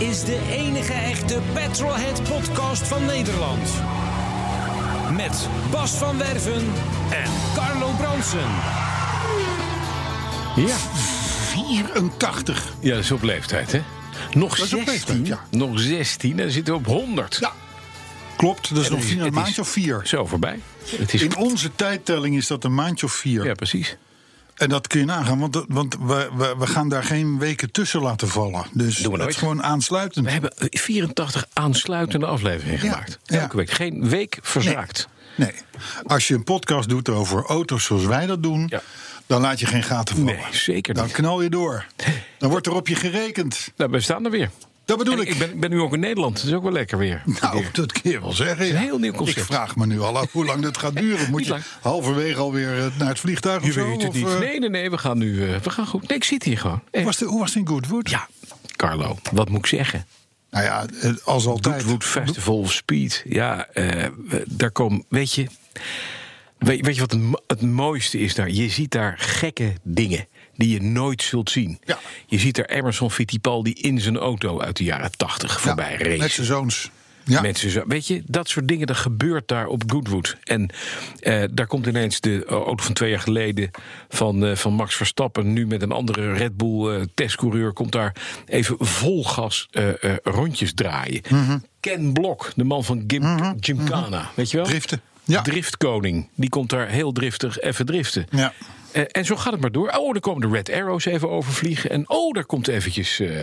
is de enige echte Petrolhead podcast van Nederland. Met Bas van Werven en Carlo Bronsen. Ja, 84. ja, dat is op leeftijd, hè? Nog Dat is op 16, leeftijd, ja. nog 16, dan zitten we op 100. Ja, klopt. Dat is En nog is- een maandje of vier. Zo voorbij. Het is, In onze tijdtelling is dat een maandje of vier. ja, precies. En dat kun je nagaan, want, want we, we, we gaan daar geen weken tussen laten vallen. Dus Doen we het nooit. is gewoon aansluitend. We hebben 84 aansluitende afleveringen Ja, gemaakt. ja. Elke week. Geen week verzaakt. Nee, als je een podcast doet over auto's zoals wij dat doen, Ja. dan laat je geen gaten vallen. Nee, zeker Dan knal je door. Dan wordt er op je gerekend. Nou, we staan er weer. Dat bedoel En ik. ik ben, ik ben nu ook in Nederland. Dat is ook wel lekker weer. Nou, Weer. dat kun je wel zeggen. een heel nieuw concept. Ik vraag me nu al af hoe lang dat gaat duren. Moet je lang. halverwege alweer eh, naar het vliegtuig Je of zo? weet het niet. eh, Nee, nee, nee. We gaan nu. eh, we gaan goed. Nee, ik zit hier gewoon. hoe, was de, hoe was het in Goodwood? Ja, Carlo, wat moet ik zeggen? Nou ja, als altijd. Goodwood Festival of Speed. Ja, daar komen. Weet je. Weet, weet je wat het mooiste is daar? Je ziet daar gekke dingen die je nooit zult zien. Ja. Je ziet daar Emerson Fittipaldi in zijn auto uit de jaren tachtig voorbij ja. Met zijn zoons. Ja. Mensen zo, weet je, dat soort dingen, dat gebeurt daar op Goodwood. En eh, daar komt ineens de auto van twee jaar geleden van, eh, van Max Verstappen, nu met een andere Red Bull eh, testcoureur, komt daar even vol gas eh, eh, rondjes draaien. Mhm. Ken Blok, de man van Gim, Gymkhana, weet je wel? Driften. Ja. Driftkoning, die komt daar heel driftig even driften. Ja. Eh, en zo gaat het maar door. Oh, dan komen de Red Arrows even overvliegen. En oh, daar komt eventjes... eh,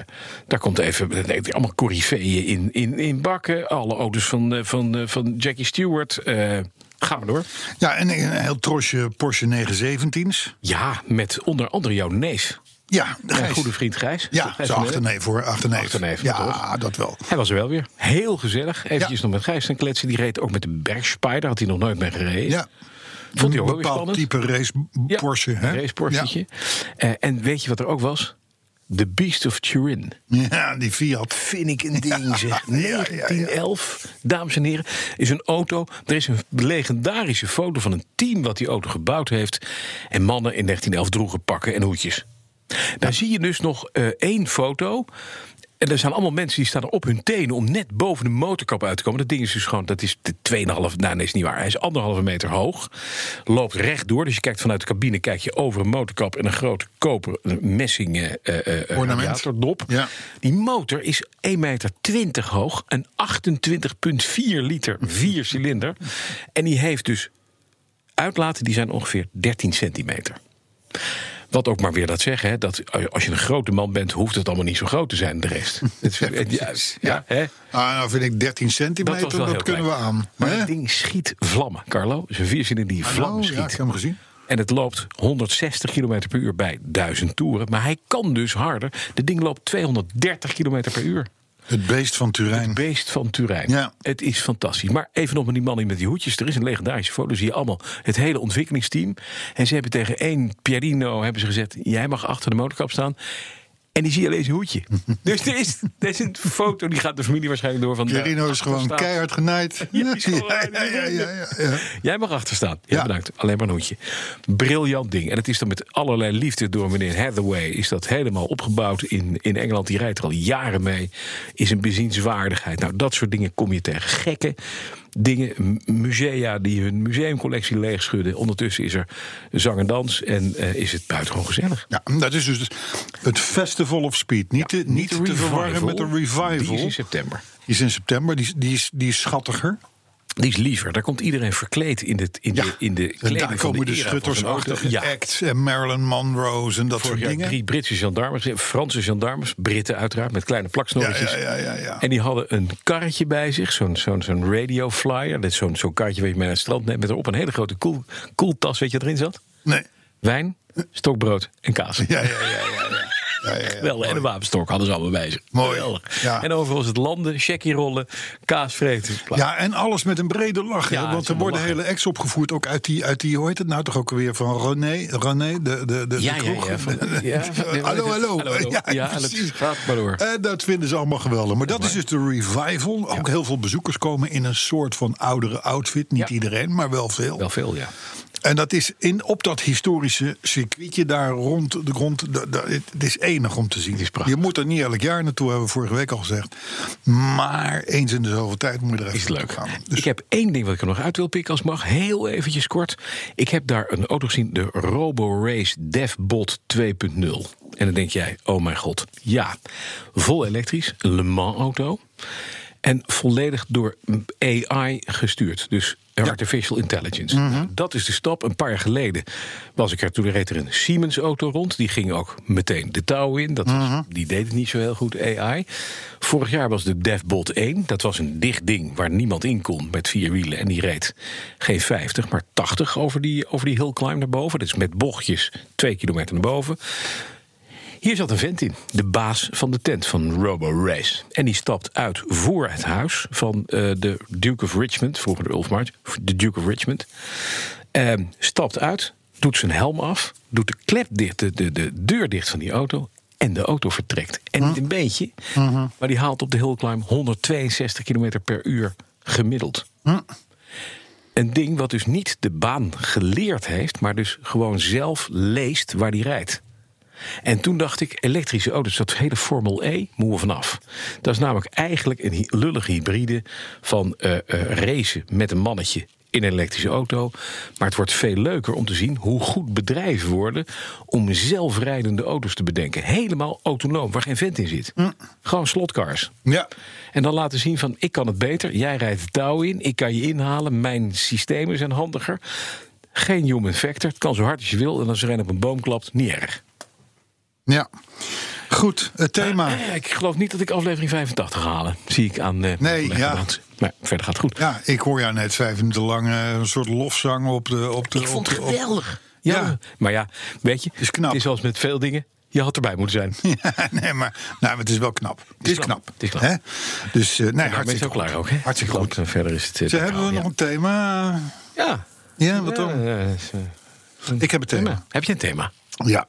daar komt even... Nee, allemaal corifeeën in, in, in bakken. Alle auto's van, eh, van, eh, van Jackie Stewart. Eh, ga maar door. ja, en een heel trosje Porsche 917's. Ja, met onder andere jouw neef. Ja, Mijn goede vriend Gijs. Ja, zijn achterneef hoor. Achterneef. Achterneef, ja, toch? dat wel. Hij was er wel weer. Heel gezellig. Eventjes Ja. nog met Gijs gaan kletsen. Die reed ook met de Bergspider. Had hij nog nooit mee gereden. Ja. Vond hij ook wel spannend. type race Ja, Porsche. Hè? Race Porschetje. Eh, en weet je wat er ook was? The Beast of Turin. Ja. ja, die Fiat. vind ik een ding, zeg. ja, ja, ja. 1911, dames en heren, is een auto. Er is een legendarische foto van een team wat die auto gebouwd heeft. En mannen in 1911 droegen pakken en hoedjes. Daar zie je dus nog eh, één foto. En er zijn allemaal mensen die staan er op hun tenen om net boven de motorkap uit te komen. Dat ding is dus gewoon, dat is de 2,5, nou nee, is niet waar. Hij is anderhalve meter hoog. Loopt rechtdoor, dus je kijkt vanuit de cabine, kijk je over een motorkap en een grote koper eh, messing eh, Ornament. radiatordop. Ja. Die motor is 1,20 meter hoog, een 28,4 liter viercilinder. En die heeft dus uitlaten, die zijn ongeveer 13 centimeter. Wat ook maar weer dat zeggen, hè, dat als je een grote man bent, hoeft het allemaal niet zo groot te zijn, de rest. Het is- ja, ja, hè? Ah, nou vind ik 13 Dat, centimeter, dat, heel kunnen klein. we aan. Maar Hè? het ding schiet vlammen, Carlo. Het is een viercilinder die vlammen schiet. ja, ik heb hem gezien. En het loopt 160 km per uur bij 1000 toeren. Maar hij kan dus harder. De ding loopt 230 km per uur. Het beest van Turijn. Het beest van Turijn. Ja. Het is fantastisch. Maar even nog met die man met die hoedjes. Er is een legendarische foto. Zie je allemaal het hele ontwikkelingsteam. En ze hebben tegen één Pierino hebben ze gezegd... jij mag achter de motorkap staan. En die zie je alleen zijn hoedje. dus er is, er is een foto, die gaat de familie waarschijnlijk door. van Pierino is gewoon keihard genaaid. Ja, gewoon- ja, ja, ja. Jij mag achter staan. Ja, bedankt. Alleen maar een hoedje. Briljant ding. En het is dan met allerlei liefde door meneer Hathaway... is dat helemaal opgebouwd in, in Engeland. Die rijdt er al jaren mee. Is een bezienswaardigheid. Nou, dat soort dingen kom je tegen. Gekke dingen. Musea die hun museumcollectie leegschudden. Ondertussen is er zang en dans. En eh, is het buitengewoon gezellig. Ja, dat is dus het Festival of Speed. Niet, te, niet te verwarren met de revival. Die is in september. Die is in september, die, die, is, die is schattiger. Die is liever. Daar komt iedereen verkleed in de, in de, in de En kleding daar van komen de, schuttersachtige. Ja. acts en Marilyn Monroe's en dat Vorig soort dingen. drie Britse gendarmes, Franse gendarmes, Britten uiteraard, met kleine plaksnorretjes. ja, ja, ja, ja. En die hadden een karretje bij zich, zo'n zo'n zo'n radio flyer. Dat is zo'n zo'n karretje waar je mee naar het strand neemt, met erop een hele grote koel, koeltas, weet je wat erin zat? Nee. Wijn, stokbrood en kaas. Ja, ja, ja, ja. Wel, en een wapenstok hadden ze allemaal bij zich. Mooi. En overal is het landen, checkie rollen, kaas vreten. klaar. Ja, en alles met een brede lach. hè, want er worden hele acts opgevoerd, ook uit die, uit die, hoe heet het nou toch ook weer van René, René de, de, de, Ja, kroeg. ja, hallo, hallo. Ja, precies. dat gaat maar door. En dat vinden ze allemaal geweldig. Maar dat is dus de revival. Ook heel veel bezoekers komen in een soort van oudere outfit. Niet iedereen, maar wel veel. Wel veel, ja. En dat is in, op dat historische circuitje daar rond de grond. het is enig om te zien. je moet er niet elk jaar naartoe, hebben we vorige week al gezegd. Maar eens in de zoveel tijd moet je er even Is leuk. naartoe gaan. Dus Ik heb één ding wat ik er nog uit wil pikken als mag. Heel eventjes kort. Ik heb daar een auto gezien, de Robo Race DevBot 2.0. En dan denk jij, oh mijn god. Ja, vol elektrisch, een Le Mans auto. En volledig door AI gestuurd. Dus artificial intelligence. Mhm. Dat is de stap. Een paar jaar geleden was ik er. Toen reed er een Siemens auto rond. Die ging ook meteen de touw in. Dat was, Mhm. Die deed het niet zo heel goed, AI. Vorig jaar was de DevBot 1. Dat was een dicht ding waar niemand in kon met vier wielen. En die reed geen 50, maar 80 over die, over die hill climb naar boven. Dus met bochtjes twee kilometer naar boven. Hier zat een vent in, de baas van de tent van Robo Race. En die stapt uit voor het huis van eh, de Duke of Richmond, vroeger de Ulf March, de Duke of Richmond. Ehm, stapt uit, doet zijn helm af, doet de klep dicht, de, de, de deur dicht van die auto. En de auto vertrekt. En niet een beetje, maar die haalt op de hillclimb 162 km per uur gemiddeld. Een ding wat dus niet de baan geleerd heeft, maar dus gewoon zelf leest waar die rijdt. En toen dacht ik, elektrische auto's, dat hele Formel E, moeten we vanaf. Dat is namelijk eigenlijk een lullige hybride van eh, racen met een mannetje in een elektrische auto. Maar het wordt veel leuker om te zien hoe goed bedrijven worden om zelfrijdende auto's te bedenken. Helemaal autonoom, waar geen vent in zit. Gewoon slotcars. ja. En dan laten zien van, ik kan het beter. Jij rijdt de touw in, ik kan je inhalen. Mijn systemen zijn handiger. Geen human factor, het kan zo hard als je wil. En als er een op een boom klapt, niet erg. Ja. Goed, het thema. Eh, ik geloof niet dat ik aflevering 85 ga halen. Zie ik aan de Nee, ja. Maar verder gaat het goed. Ja, ik hoor jou net vijf minuten lang eh, een soort lofzang op de. Op de ik vond op het op- geweldig. Ja. Ja. Maar ja, weet je, is knap. het is zoals met veel dingen. Je had erbij moeten zijn. Ja, nee, maar nou, het is wel knap. Het is knap. Het is knap. Hè? Dus eh nee, hartstikke ook klaar goed. ook. Hè? Hartstikke Ik goed. eh, Verder is het... eh, Ze hebben we ja. nog een thema? Ja. Ja, wat dan? Ja, ja, is, eh, Ik heb het thema. thema. Heb je een thema? Ja.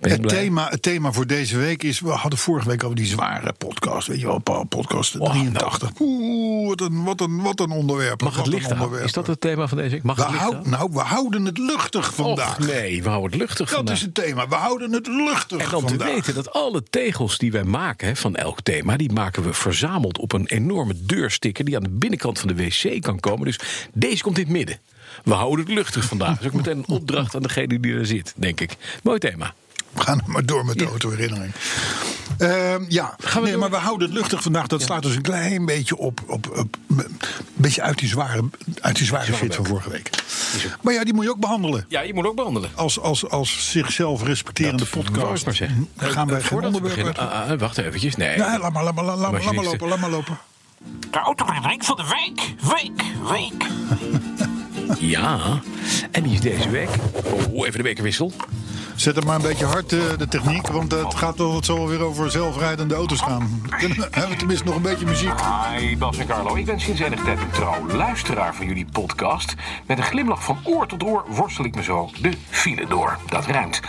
Het thema, het thema voor deze week is... We hadden vorige week over die zware podcast. Weet je wel, podcast Oh, 83. Oeh, wat een, wat, een, wat een onderwerp. Mag het licht. Is dat het thema van deze week? Mag We, het hou- nou, we houden het luchtig vandaag. Och, nee, we houden het luchtig Dat vandaag. is het thema. We houden het luchtig En dan te weten dat alle tegels die wij maken van elk thema... die maken we verzameld op een enorme deursticker... die aan de binnenkant van de wc kan komen. Dus deze komt in het midden. We houden het luchtig vandaag. Dat is ook meteen een opdracht aan degene die er zit, denk ik. Mooi thema. We gaan maar door met de autoherinnering. Ehm, ja, Gaan we nee, maar we houden het luchtig vandaag. Dat slaat dus een klein beetje op. op, op een beetje uit die zware, uit die zware fit van vorige week. Maar ja, die moet je ook behandelen. Ja, je moet ook behandelen. Als, als, als zichzelf respecterende ik podcast. maar zeggen. Dan gaan wij Eh, geen onderwerp ah, ah, wacht eventjes. Nee. Ja, laat maar, laat maar, laat maar, laat maar Machinisten. lopen. Laat maar lopen. De autoherinnering van de week, week, week. Ja, en die is deze week. Oh, even de bekerwissel. Zet hem maar een beetje hard, eh, de techniek. Want het gaat wel het zal wel weer over zelfrijdende auto's gaan. Kunnen we- Hebben we tenminste nog een beetje muziek? Hi Bas en Carlo, ik ben sinds enige tijd een trouw luisteraar van jullie podcast. Met een glimlach van oor tot oor worstel ik me zo de file door. Dat ruimt.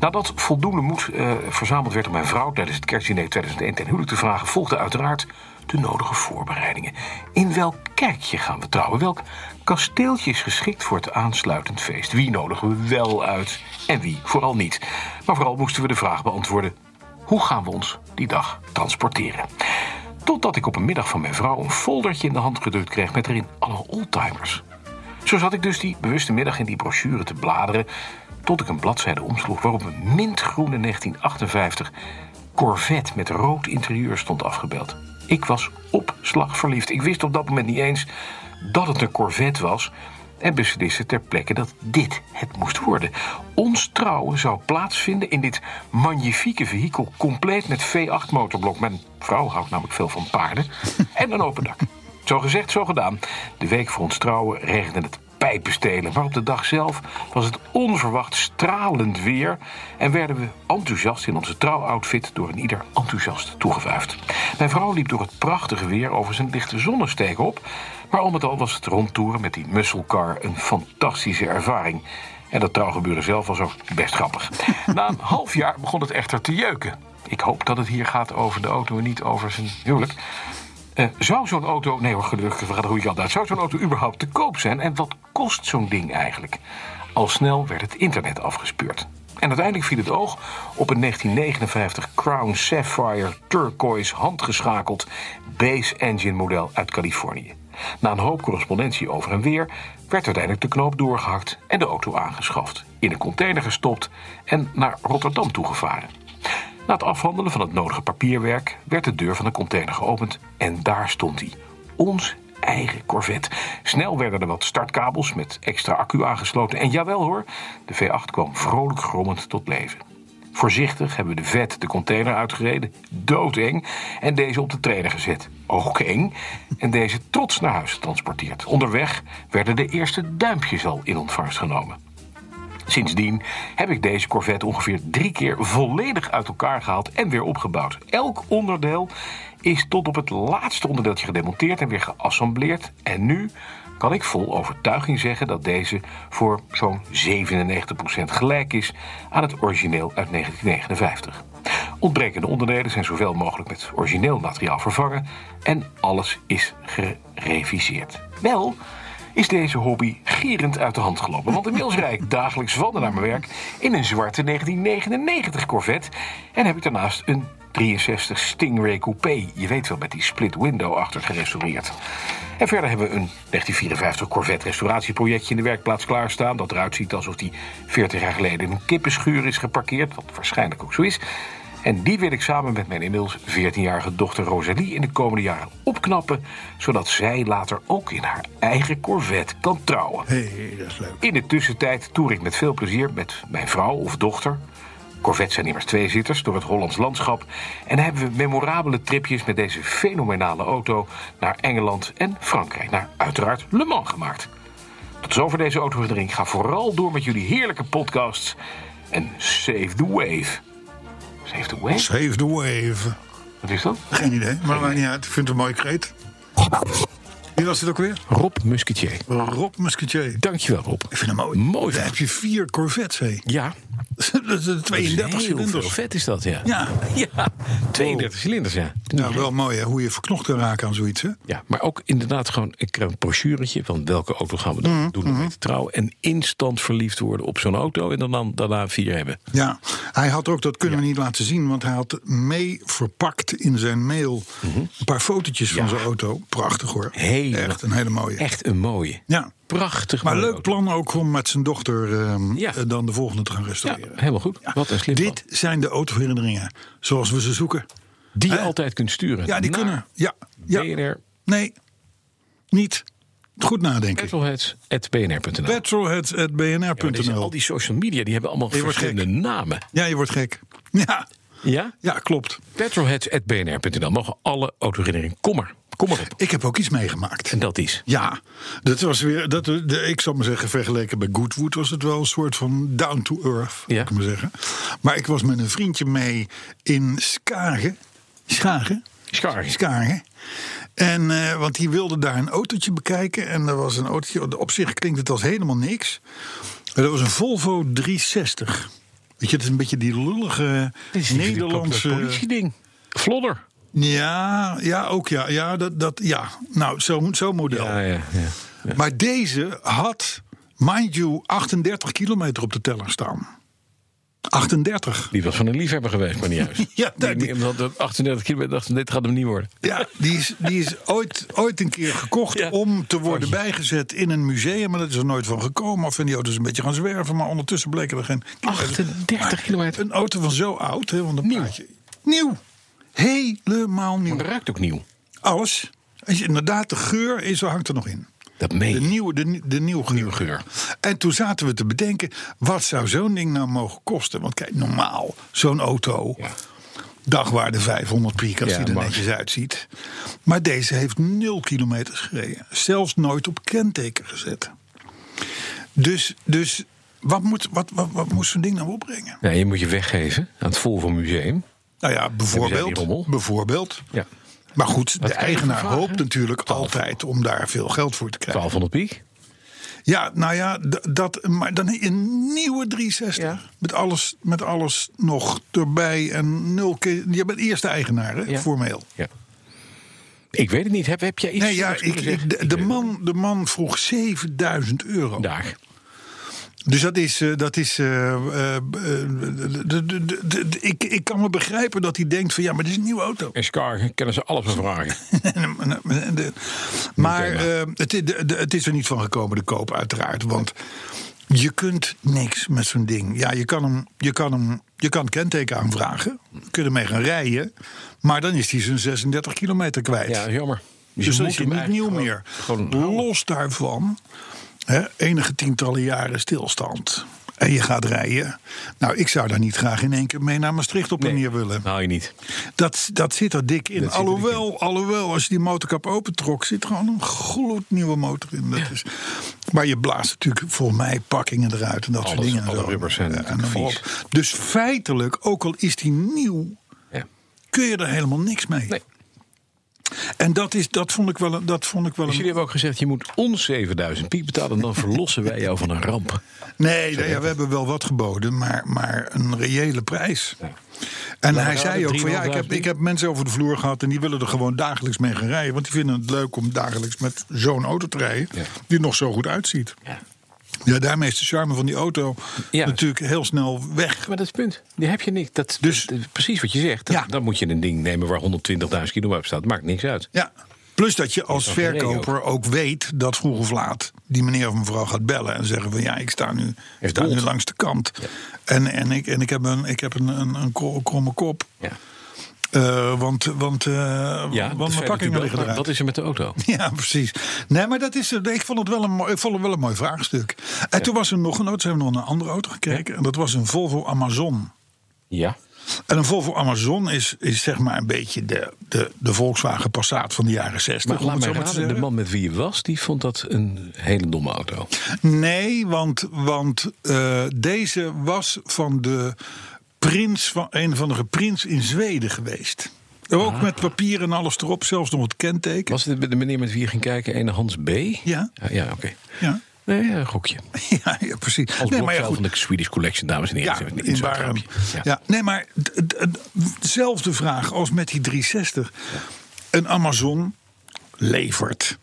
Nadat voldoende moed eh, verzameld werd om mijn vrouw tijdens het kerstdiner 2001 ten huwelijk te vragen, volgden uiteraard de nodige voorbereidingen. In welk kerkje gaan we trouwen? Welk kasteeltje is geschikt voor het aansluitend feest? Wie nodigen we wel uit en wie vooral niet? Maar vooral moesten we de vraag beantwoorden: hoe gaan we ons die dag transporteren? Totdat ik op een middag van mijn vrouw een foldertje in de hand gedrukt kreeg met erin alle oldtimers. Zo zat ik dus die bewuste middag in die brochure te bladeren. Tot ik een bladzijde omsloeg waarop een mintgroene 1958 Corvette met rood interieur stond afgebeeld. Ik was op slag verliefd. Ik wist op dat moment niet eens dat het een Corvette was en beslissen ter plekke dat dit het moest worden. Ons trouwen zou plaatsvinden in dit magnifieke vehikel, compleet met V8-motorblok. Mijn vrouw houdt namelijk veel van paarden. En een open dak. Zo gezegd, zo gedaan. De week voor ons trouwen regende het pijpenstelen. Maar op de dag zelf was het onverwacht stralend weer. En werden we enthousiast in onze trouwoutfit door een ieder enthousiast toegevuifd. Mijn vrouw liep door het prachtige weer over zijn lichte zonnesteek op. Maar al met al was het rondtoeren met die musselcar een fantastische ervaring. En dat trouwgebeuren zelf was ook best grappig. Na een half jaar begon het echter te jeuken. Ik hoop dat het hier gaat over de auto en niet over zijn huwelijk. Eh, zou zo'n auto, nee hoor, gelukkig, we gaan de goede kant uit. Zou zo'n auto überhaupt te koop zijn? En wat kost zo'n ding eigenlijk? Al snel werd het internet afgespeurd. En uiteindelijk viel het oog op een 1959 Crown Sapphire Turquoise handgeschakeld base engine model uit Californië. Na een hoop correspondentie over en weer werd uiteindelijk de knoop doorgehakt en de auto aangeschaft, in een container gestopt en naar Rotterdam toegevaren. Na het afhandelen van het nodige papierwerk werd de deur van de container geopend en daar stond hij. Ons eigen Corvette. Snel werden er wat startkabels met extra accu aangesloten. En jawel hoor, de V8 kwam vrolijk grommend tot leven. Voorzichtig hebben we de vet de container uitgereden, doodeng, en deze op de trailer gezet. Ook eng. En deze trots naar huis getransporteerd. Onderweg werden de eerste duimpjes al in ontvangst genomen. Sindsdien heb ik deze Corvette ongeveer drie keer volledig uit elkaar gehaald en weer opgebouwd. Elk onderdeel is tot op het laatste onderdeeltje gedemonteerd en weer geassembleerd. En nu kan ik vol overtuiging zeggen dat deze voor zo'n 97% gelijk is aan het origineel uit 1959. Ontbrekende onderdelen zijn zoveel mogelijk met origineel materiaal vervangen en alles is gereviseerd. Wel is deze hobby gierend uit de hand gelopen. Want inmiddels rijd ik dagelijks wandelen naar mijn werk in een zwarte 1999 Corvette. En heb ik daarnaast een 63 Stingray Coupé. Je weet wel, met die split window achter gerestaureerd. En verder hebben we een 1954 Corvette restauratieprojectje in de werkplaats klaarstaan. Dat eruit ziet alsof die 40 jaar geleden in een kippenschuur is geparkeerd. Wat waarschijnlijk ook zo is. En die wil ik samen met mijn inmiddels 14-jarige dochter Rosalie in de komende jaren opknappen. Zodat zij later ook in haar eigen Corvette kan trouwen. Hey, dat is leuk. In de tussentijd toer ik met veel plezier met mijn vrouw of dochter. Corvettes zijn immers tweezitters door het Hollands landschap. En hebben we memorabele tripjes met deze fenomenale auto naar Engeland en Frankrijk. Naar uiteraard Le Mans gemaakt. Tot zover deze autoherinnering. Ga vooral door met jullie heerlijke podcasts. En save the wave. Save the wave? Save the wave. Wat is dat? Geen idee, maar maakt niet uit. Ik vind het een mooi kreet. Wie was dit ook weer? Rob Musquetier. Rob Musquetier. Dankjewel, Rob. Ik vind hem mooi. Mooi Daar heb je vier Corvettes, hé. Ja, 32 heel veel cilinders. vet is dat, ja. Ja. Ja, 32 cilinders, ja. Nou, wel mooi hè, hoe je verknocht kan raken aan zoiets. Hè? Ja, maar ook inderdaad gewoon, ik krijg een brochuretje van welke auto gaan we dan doen om mee te trouwen. En instant verliefd worden op zo'n auto en dan, dan daarna vier hebben. Ja, hij had ook, dat kunnen we niet laten zien, want hij had mee verpakt in zijn mail een paar fotootjes van Mhm. Zijn auto. Prachtig hoor. Hele- Echt een hele mooie. Echt een mooie. Ja. Prachtig Maar leuk auto. plan ook om met zijn dochter ehm, Ja. eh, dan de volgende te gaan Ja, restaureren. helemaal goed. Wat een slim plan. Dit zijn de autoherinneringen zoals we ze zoeken. Die je altijd kunt sturen. Ja, die kunnen. Ja, ja. BNR, Nee, niet. Goed nadenken. petrolheads.bnr.nl. Petrolheads.bnr.nl al die social media die hebben allemaal Je verschillende namen. Ja, je wordt gek. Ja, Ja? ja klopt. Petrolheads.bnr.nl. Mogen alle autoherinneringen. Kom maar. Kom maar op. Ik heb ook iets meegemaakt. En dat is. Ja, dat was weer, dat, de, ik zal maar zeggen, vergeleken bij Goodwood was het wel een soort van down to earth, Ja. ik maar zeggen. Maar ik was met een vriendje mee in Skagen. Skagen? Schaar. Skagen. En, eh, want die wilde daar een autootje bekijken. En er was een autootje, op zich klinkt het als helemaal niks. Maar dat was een Volvo 360. Weet je, het is een beetje die lullige Nederlandse... politieding. Vlodder. Ja, ja, ook ja. Ja, dat, dat, ja. nou, zo'n zo model. Ja, ja, ja. Maar deze had, mind you, 38 kilometer op de teller staan. 38. Die was van een liefhebber geweest, maar niet juist. Ja, die, die- die, dat 38 kilometer dacht, dit gaat hem niet worden. Ja, die is, die is ooit, ooit een keer gekocht Ja. om te worden bijgezet in een museum. Maar dat is er nooit van gekomen. Of zijn die auto's een beetje gaan zwerven. Maar ondertussen bleken er geen... 38 kilometer. Een auto van zo oud, hè, want een Nieuw. plaatje. Nieuw. Helemaal nieuw. Maar dat ruikt ook nieuw. Alles. Als je, inderdaad, de geur is, hangt er nog in. Dat meen De nieuwe, de, de nieuwe, geur. Nieuwe geur. En toen zaten we te bedenken, wat zou zo'n ding nou mogen kosten? Want kijk, normaal, zo'n auto, Ja. dagwaarde 500 piek als Ja, die er netjes uitziet. Maar deze heeft nul kilometers gereden. Zelfs nooit op kenteken gezet. Dus, dus wat, moet, wat, wat, wat moet zo'n ding nou opbrengen? Ja, je moet je weggeven aan het Volvo Museum. Nou ja, bijvoorbeeld. Bijvoorbeeld. Ja. Maar goed, de eigenaar vragen? hoopt natuurlijk altijd om daar veel geld voor te krijgen. 1200 piek. Ja, nou ja, dat, maar dan een nieuwe 360. Ja. Met, alles, met alles nog erbij en nul keer. Je bent eerste eigenaar, hè, Ja. formeel. Ja. Ik weet het niet. Heb, heb jij iets Nee, ja, ik, de, de man, de man vroeg 7000 euro. Daar. Dus dat is. eh, dat is eh, eh, ik, ik kan me begrijpen dat hij denkt: van ja, maar dit is een nieuwe auto. En Scar kennen ze alles van vragen. Maar het, is- de- de- het is er niet van gekomen, de koop, uiteraard. Want je kunt niks met zo'n ding. Ja, je kan hem, je kan hem, je kan het kenteken aanvragen. Kun je ermee gaan rijden. Maar dan is hij zijn 36 kilometer kwijt. Ja, jammer. dus is hij hem niet nieuw meer. Los daarvan, enige tientallen jaren stilstand. En je gaat rijden. Nou, ik zou daar niet graag in één keer mee naar Maastricht op en Nee. neer willen. Haal je niet. Dat, dat zit er dik in. Dat zit er dik alhoewel, alhoewel, als je die motorkap opentrok, zit gewoon een gloednieuwe motor in. Dat is, maar je blaast natuurlijk voor mij pakkingen eruit en dat soort Alles, dingen. en alle rubbers vies. op. Dus feitelijk, ook al is die nieuw, Ja. kun je er helemaal niks mee. Nee. En dat, is, dat vond ik wel een. Dat vond ik wel Dus een jullie hebben ook gezegd, je moet ons 7000 piek betalen... en dan verlossen wij jou van een ramp. Nee, nee ja, we hebben wel wat geboden, maar, maar een reële prijs. En Laat hij maar zei ook van ja, ik heb, 3.500. ik heb mensen over de vloer gehad en die willen er gewoon dagelijks mee gaan rijden. Want die vinden het leuk om dagelijks met zo'n auto te rijden Ja. die er nog zo goed uitziet. Ja. Ja, daarmee is de charme van die auto Ja. natuurlijk heel snel weg. Maar dat is het punt. Die heb je niet. Dat, Dus- dat- precies wat je zegt. Dat- Ja. Dan moet je een ding nemen waar 120.000 kilo op staat. Maakt niks uit. Ja. Plus dat je als verkoper ook weet dat vroeg of laat die meneer of mevrouw gaat bellen en zeggen van ja, ik sta nu, ik sta nu langs de kant. En, en, ik, en ik heb een, ik heb een, een, een kro- kromme kop. Ja, Eh, want want, eh ja want mijn pakkingen liggen eruit. Wat is er met de auto? Ja, precies. Nee, maar dat is, ik, vond het wel een mooi, ik vond het wel een mooi vraagstuk. En toen was er nog een auto, toen hebben nog een andere auto gekeken. En dat was een Volvo Amazon. Ja. En een Volvo Amazon is, is zeg maar een beetje de, de, de Volkswagen Passat van de jaren 60. Maar laat maar raden, de man met wie je was... die vond dat een hele domme auto. Nee, want, want eh, deze was van de prins van een van de prins in Zweden geweest. Ook met papier en alles erop, zelfs nog het kenteken. Was het de meneer met wie je ging kijken, ene Hans B? Ja. Ja, ja oké. Ja, Nee, een gokje. ja, ja precies. Als nee, nee, maar ja, goed. van de Swedish Collection, dames en heren. Ja, in grapje. Ja. Ja. nee, maar dezelfde vraag als met die 360. Een Amazon levert,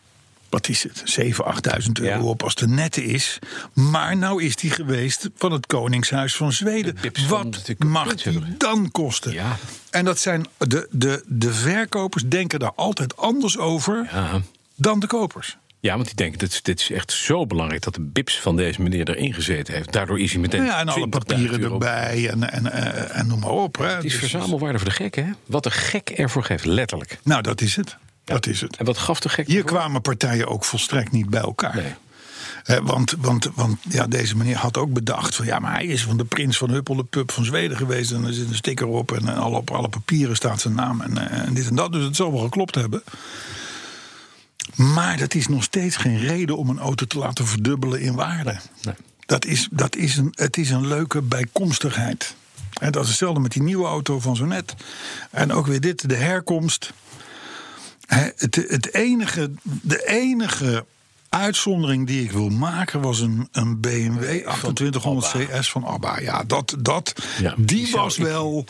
wat is het, 7.000, 8.000 euro Ja. op als de nette is. Maar nou is die geweest van het Koningshuis van Zweden. Wat mag die dan kosten? Ja. En dat zijn de, de, de verkopers denken daar altijd anders over Ja. dan de kopers. Ja, want die denken, dit, is- dit is echt zo belangrijk... dat de bips van deze meneer erin gezeten heeft. Daardoor is hij meteen ja, en alle 20.000 papieren erbij en, en, eh, en noem maar op. Hè. Het is Dus- verzamelwaarde voor de gek, hè? Wat de gek ervoor geeft, letterlijk. Nou, dat is het. Dat is het. En wat gaf de gek Hier ervoor? kwamen partijen ook volstrekt niet bij elkaar. Nee. Eh, want want, want ja, deze meneer had ook bedacht van ja, maar hij is van de prins van Huppel de Pup van Zweden geweest. En er zit een sticker op en alle, op alle papieren staat zijn naam en, eh, en dit en dat. Dus het zal wel geklopt hebben. Maar dat is nog steeds geen reden om een auto te laten verdubbelen in waarde. Nee. Dat is, dat is een, het is een leuke bijkomstigheid. En dat is hetzelfde met die nieuwe auto van zo net. En ook weer dit, de herkomst. Hè, Het, het enige, de enige uitzondering die ik wil maken was een, een BMW 2800 CS van Abba. Ja, dat, dat, Ja, die, was ik- wel.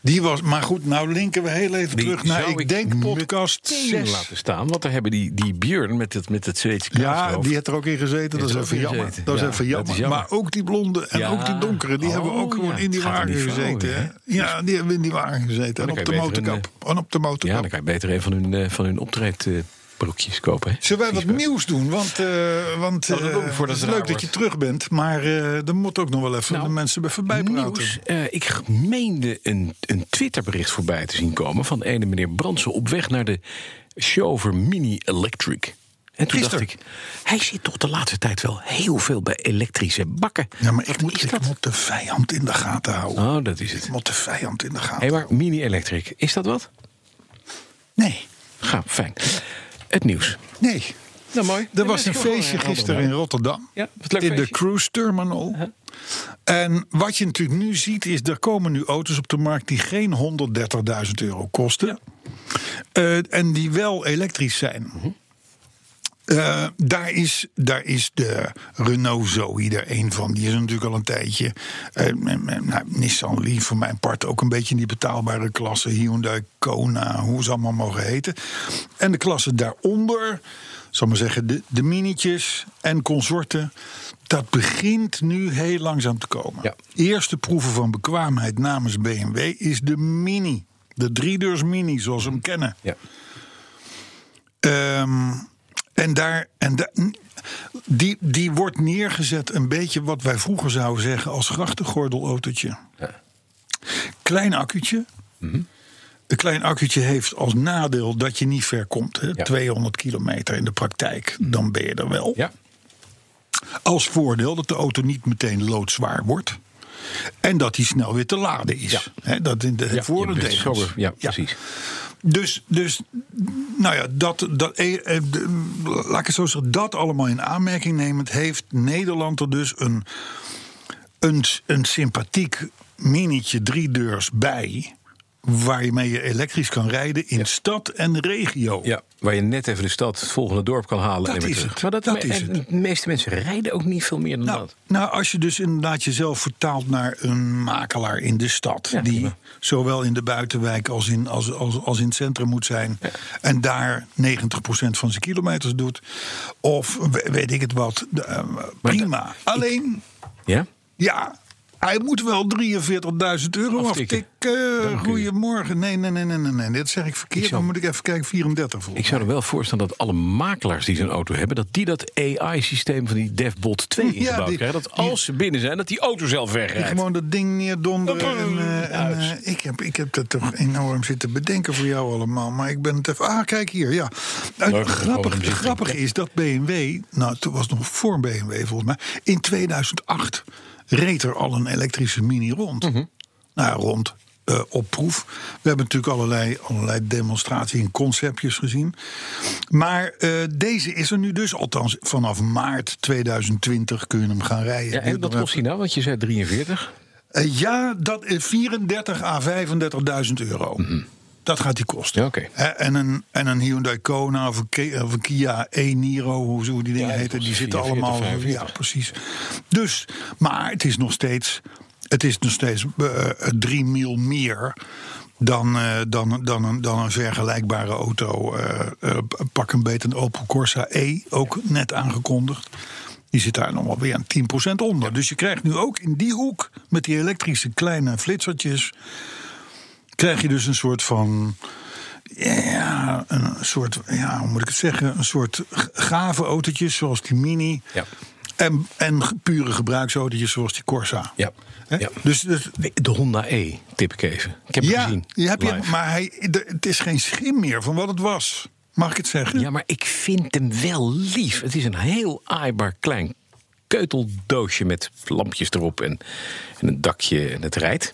Die was, maar goed, nou linken we heel even Die terug naar, ik denk, podcast meteen 6. laten staan. Want daar hebben die, die Björn met het, met het Zweedse Ja, die heeft er ook in gezeten. Dat is even ook jammer. Dat is Ja, even jammer. is jammer. Maar ook die blonde en Ja. ook die donkere, die hebben we ook Oh, gewoon ja. in die wagen die gezeten. Ja, die hebben in die wagen gezeten. En op de motorkap. En op de Ja, motorkap. dan kan je beter een van hun, eh, van hun optreedbroekjes kopen. Hè? Zullen wij wat nieuws doen? Want, eh, want Nou, eh, het is leuk dat je terug bent. Maar eh er moet ook nog wel even Nou, de mensen even bijpraten. Nieuws. Eh, ik meende een, een Twitterbericht voorbij te zien komen van ene meneer Brandsen op weg naar de Shover Mini Electric. En toen dacht ik, hij zit toch de laatste tijd wel heel veel bij elektrische bakken. Ja, maar ik moet, ik moet de vijand in de gaten houden. Oh, dat is het. Ik moet de vijand in de gaten Hé, maar mini-electric, is dat wat? Nee, Ga, fijn. Het nieuws. nee. Nou, mooi. Er was een feestje andere gisteren in. Rotterdam. Ja, wat leuk in de cruise terminal. En wat je natuurlijk nu ziet is, er komen nu auto's op de markt die geen 130.000 euro kosten. Eh, en die wel elektrisch zijn. Mhm. Eh, daar, is, daar is de Renault Zoe er een van. Die is er natuurlijk al een tijdje. Eh, nou, Nissan Leaf voor mijn part ook een beetje in die betaalbare klasse. Hyundai Kona, hoe ze allemaal mogen heten. En de klasse daaronder, zal maar zeggen, de, de minietjes en consorten. Dat begint nu heel langzaam te komen. Ja. Eerste proeven van bekwaamheid namens BMW is de Mini. De driedeurs Mini, zoals we hem kennen. Ja. Ehm, en daar, en die, die wordt neergezet een beetje wat wij vroeger zouden zeggen als grachtengordelautootje. Ja. Klein accu'tje. Een klein accu'tje heeft als nadeel dat je niet ver komt. Hè? 200 kilometer in de praktijk, dan ben je er wel. ja. Als voordeel dat de auto niet meteen loodzwaar wordt. En dat hij snel weer te laden is. Ja. Hè, dat in de Ja, voor- ja, precies. Dus, dus, nou ja, dat, dat, eh, eh, laat ik het zo zeggen, dat allemaal in aanmerking nemend, heeft Nederland er dus een, een, een sympathiek minietje driedeurs bij. Waarmee je elektrisch kan rijden in stad en regio. Ja, waar je net even de stad, het volgende dorp kan halen. Dat en is het, Maar dat, dat is het. De meeste mensen rijden ook niet veel meer dan Nou, dat. nou, als je dus inderdaad jezelf vertaalt naar een makelaar in de stad. Ja, die zowel in de buitenwijk als in, als, als, als in het centrum moet zijn. En daar 90% van zijn kilometers doet. Of we- weet ik het wat. eh, prima. Alleen, Ja? ja. Hij moet wel 43.000 euro Aftikken. aftikken. Goedemorgen. Nee, nee, nee, nee, nee, nee. Dit zeg ik verkeerd. Ik zou- Dan moet ik even kijken. 34 volgens Ik zou er wel voorstellen dat alle makelaars die zo'n auto hebben... dat die dat AI-systeem van die DevBot 2 ingebouwd die- krijgen. Dat als ze binnen zijn, dat die auto zelf wegrijdt. gewoon dat ding neerdonderen. En, eh, en, eh, ik, heb, ik heb dat toch enorm zitten bedenken voor jou allemaal. Maar ik ben het even. Ah, kijk hier. Ja. Leuk, grappig grappig is dat BMW. Nou, toen was het nog voor BMW volgens mij. In 2008 reed er al een elektrische mini rond. Mhm. Nou, rond. eh, op proef. We hebben natuurlijk allerlei, allerlei demonstraties en conceptjes gezien. Maar eh, deze is er nu dus, althans vanaf maart 2020 kun je hem gaan rijden. Ja, en wat kost hij nou? Want je zei 43. eh, ja, dat is 34 à 35.000 euro. Dat gaat die kosten. Ja, en, een, en een Hyundai Kona of een, Kia- of een Kia e-Niro, hoe, hoe die dingen Ja, heten, die zitten 44, allemaal. 45. Ja, precies. Dus, maar het is nog steeds, het is nog steeds eh, drie mil meer. Dan, eh, dan, dan, een, dan een vergelijkbare auto. pak een beter een Opel Corsa E, ook net aangekondigd. Die zit daar nog wel weer een 10% onder. Dus je krijgt nu ook in die hoek met die elektrische kleine flitsertjes. Krijg je dus een soort van. Ja, een soort. Ja, hoe moet ik het zeggen? Een soort gave autootjes zoals die Mini. Ja. En, en pure gebruiksautootjes zoals die Corsa. Ja. Dus, dus De Honda E, tip ik even. Ik heb hem gezien. je hebt je, live. maar hij, de- het is geen schim meer van wat het was. Mag ik het zeggen? Ja, maar ik vind hem wel lief. Het is een heel aaibaar klein keuteldoosje met lampjes erop en, en een dakje en het rijdt.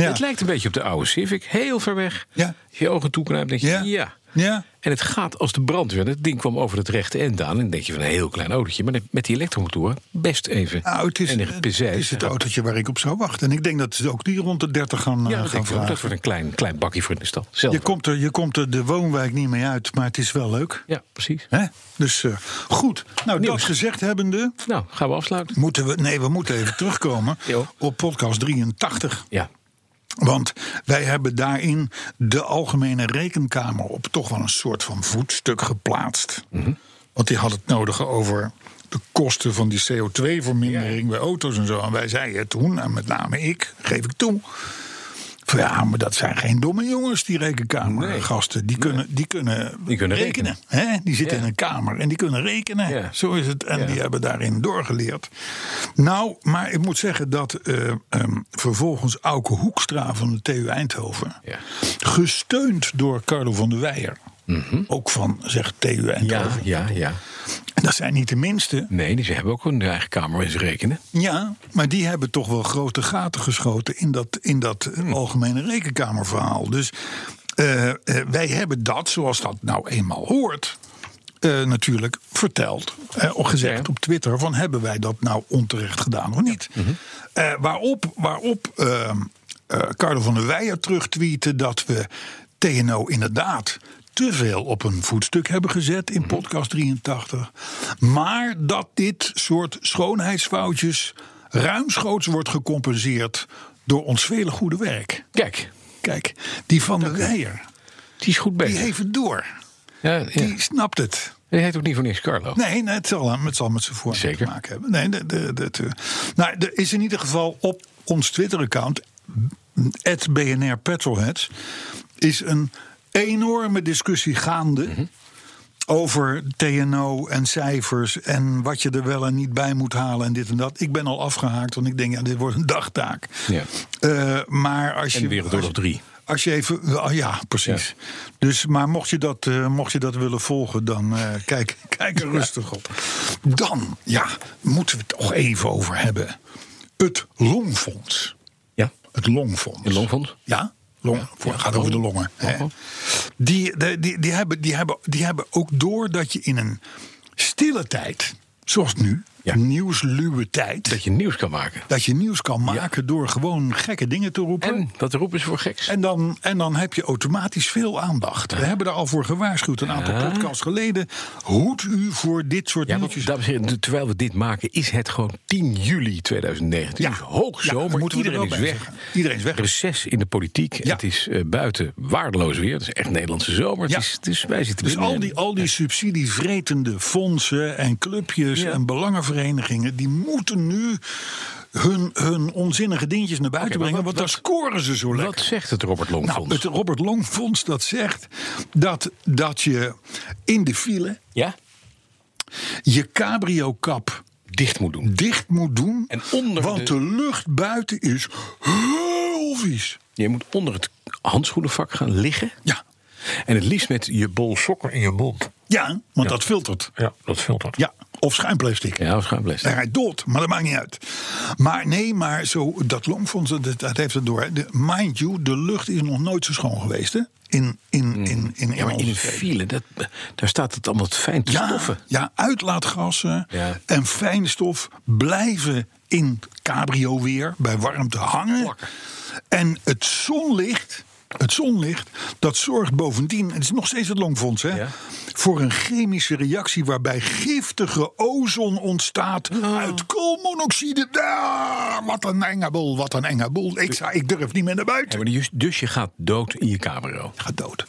Ja. Het lijkt een beetje op de oude Civic, heel ver weg. Ja. Als je je ogen toeknijpt, denk je Ja. ja. Ja. En het gaat als de brandweer. Het ding kwam over het rechte end aan. En dan denk je van een heel klein autootje. Maar met die elektromotoren best even. Nou, het is, enige het is het autootje waar ik op zou wachten. En ik denk dat ze ook die rond de 30 gaan, eh, Ja, dat gaan ook. vragen. Dat wordt een klein, klein bakje voor in de stad. Zelf. Je komt, er, je komt er de woonwijk niet mee uit, maar het is wel leuk. Ja, precies. Hè? Dus eh, goed. Nou, Nieuws. dat gezegd hebbende, Nou, gaan we afsluiten. moeten we. Nee, we moeten even terugkomen op podcast 83. Ja. Want wij hebben daarin de Algemene Rekenkamer op toch wel een soort van voetstuk geplaatst. Mhm. Want die had het nodig over de kosten van die CO2-vermindering bij auto's en zo. En wij zeiden toen, en met name ik, geef ik toe. Ja, maar dat zijn geen domme jongens, die rekenkamergasten. Die kunnen, die kunnen, Die kunnen rekenen. Hè? Die zitten Ja. in een kamer en die kunnen rekenen. Ja. Zo is het. En Ja. die hebben daarin doorgeleerd. Nou, maar ik moet zeggen dat eh, ehm, vervolgens Auke Hoekstra van de TU Eindhoven... Ja. gesteund door Carlo van der Weijer... Ook van, zeg TU en Ja, ja, ja. En dat zijn niet de minste. Nee, die ze hebben ook hun eigen kamer eens rekenen. Ja, maar die hebben toch wel grote gaten geschoten in dat, in dat Hmm. algemene rekenkamerverhaal. Dus eh, eh, wij hebben dat, zoals dat nou eenmaal hoort, eh, natuurlijk verteld. of gezegd Ja. op Twitter: van hebben wij dat nou onterecht gedaan of niet? Mhm. Waarop waarop eh, eh, Carlo van der Weijer terugtweette dat we TNO inderdaad te veel op een voetstuk hebben gezet Mhm. in podcast 83. Maar dat dit soort schoonheidsfoutjes ruimschoots wordt gecompenseerd door ons vele goede werk. Kijk, Kijk, die van der Weijer, die is goed die bezig. heeft het door. Ja, ja. Die snapt het. Die heet ook niet voor niks Carlo. Nee, nee het, zal, het zal met zijn voornaam Zeker. te maken hebben. Nee, de, de, de, de- nou, er is in ieder geval op ons Twitter-account, BNR Petrolheads, is een enorme discussie gaande. Mhm. Over TNO en cijfers en wat je er wel en niet bij moet halen en dit en dat. Ik ben al afgehaakt, want ik denk, ja, dit wordt een dagtaak. Ja. Eh, maar als je. En Wereldoorlog 3. Als je even. oh ja, precies. Dus, maar mocht je dat, eh, mocht je dat willen volgen, dan eh, kijk, kijk er rustig op. Dan, ja, moeten we het toch even over hebben. Het Longfonds. Ja, Het Longfonds. een longfonds. Ja, long, voor, gaat over de longen. Hè. Die, de- die, die, hebben, die, hebben, die hebben ook door dat je in een stille tijd, zoals nu, Ja. nieuwsluwe tijd, Dat je nieuws kan maken. dat je nieuws kan maken door gewoon gekke dingen te roepen. En wat roepen ze voor geks? En dan, en dan heb je automatisch veel aandacht. We hebben er al voor gewaarschuwd een aantal podcasts geleden. Hoed u voor dit soort nieuwtjes. dames en heren, terwijl we dit maken, is het gewoon 10 juli 2019. Ja. Is hoogzomer, dat moeten we er iedereen is weg. Iedereen is weg. Reces in de politiek. Het is eh, buiten waardeloos weer. Het is echt Nederlandse zomer. Het is, is, wij zitten Dus al die, al die subsidievretende fondsen en clubjes en belangenverenigingen... die moeten nu hun, hun onzinnige dingetjes naar buiten brengen. wat- want dan scoren ze zo lekker. Wat zegt het Robert Long Nou, het Robert Long Fonds dat zegt dat, dat je in de file Ja? je cabrio-kap Dicht moet doen. dicht moet doen. En onder want de- de... lucht buiten is heel vies. Je moet onder het handschoenenvak gaan liggen. Ja, En het liefst met je bol sokken in je mond. ja want dat filtert. Ja, dat filtert. Ja, of schuimplastic. Ja, of schuimplastic. Hij rijdt dood, maar dat maakt niet uit. Maar nee, maar zo, dat longfonds, dat, dat heeft het door. De, mind you, de lucht is nog nooit zo schoon geweest, hè? In, in, in, in, Mm. Ja, in file, dat, daar staat het allemaal fijn te ja, stoffen. ja, uitlaatgassen Ja. en fijnstof blijven in cabrio weer bij warmte hangen. En het zonlicht, het zonlicht, dat zorgt bovendien, het is nog steeds het longfonds, hè, Ja. voor een chemische reactie waarbij giftige ozon ontstaat uit koolmonoxide. Ah, wat een enge boel, wat een enge boel. Ik, zei, ik durf niet meer naar Ja, buiten. maar dus, dus je gaat dood in je cabrio. Gaat dood.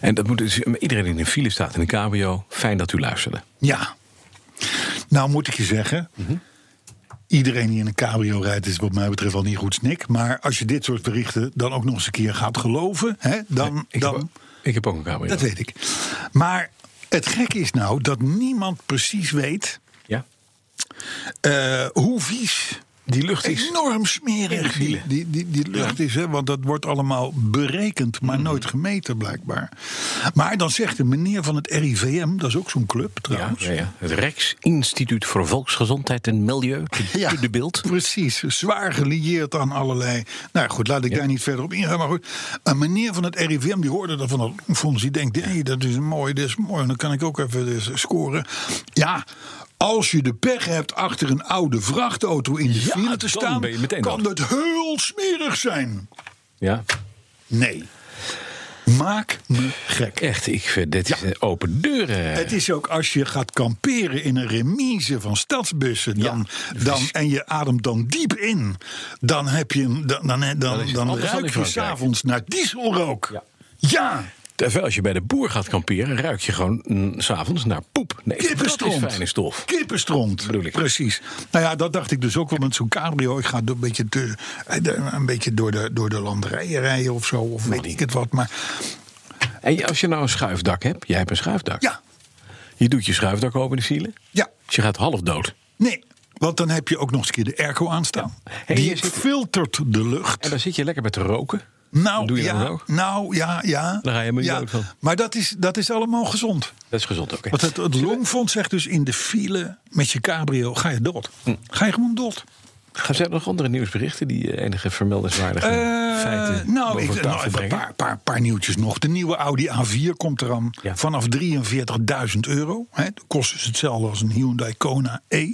En dat moet dus, iedereen in een file staat in een cabrio, fijn dat u luisterde. Ja. Nou moet ik je zeggen. Mhm. Iedereen die in een cabrio rijdt is wat mij betreft al niet goed snik. Maar als je dit soort berichten dan ook nog eens een keer gaat geloven. Hè, dan, Ik, dan, heb, ook- ik heb ook een cabrio. dat weet ik. Maar het gekke is nou dat niemand precies weet Ja? eh, hoe vies. Die lucht is... Enorm smerig die, die, die, die lucht is, hè, want dat wordt allemaal berekend, maar nooit gemeten blijkbaar. Maar dan zegt de meneer van het RIVM, dat is ook zo'n club trouwens. ja, ja. Het Rijksinstituut voor Volksgezondheid en Milieu. De, Ja, de beeld. Precies, zwaar gelieerd aan allerlei. Nou goed, laat ik daar niet verder op ingaan. Maar goed, een meneer van het RIVM die hoorde dat van het fonds. Die denkt: hé, dat is mooi, dat is mooi. Dan kan ik ook even dus scoren. Ja. Als je de pech hebt achter een oude vrachtauto in de Ja, file te staan, kan dat heel smerig zijn. Ja, Nee. Maak me gek. echt. Ik vind dit is een open deuren. Het is ook als je gaat kamperen in een remise van stadsbussen. Dan, Ja. dan, en je ademt dan diep in. Dan, heb je, dan, dan, dan, dan, dan ruik je s'avonds naar dieselrook. Ja. Ja, Terwijl als je bij de boer gaat kamperen, ruik je gewoon mm, s'avonds naar poep. Nee, dat kippenstront. is fijne stof. Kippenstront. Bedoel ik. Precies. Nou ja, dat dacht ik dus ook wel met zo'n cabrio. Ik ga een beetje, te, een beetje door, de, door de landerijen rijden of zo. Of weet ik het wat. Maar En als je nou een schuifdak hebt, jij hebt een schuifdak. ja, Je doet je schuifdak open in de file. ja. Dus je gaat half dood. Nee. Want dan heb je ook nog eens een keer de airco aanstaan. Hey, Die filtert de lucht. En dan zit je lekker met te roken. Nou, Doe je ja, ook? nou ja, ja. Daar ga je niet ja. dood van. Maar dat is, dat is allemaal gezond. Dat is gezond, oké. Want het, het Longfonds zegt dus in de file met je cabrio ga je dood. Hm. Ga je gewoon dood. Gaan er nog andere nieuwsberichten die eh, enige vermeldenswaardige Eh, feiten nou, ik, tafel nou even een paar, paar, paar nieuwtjes nog. De nieuwe Audi A4 komt eraan Ja. vanaf 43.000 euro. Hè, de kost is hetzelfde als een Hyundai Kona E.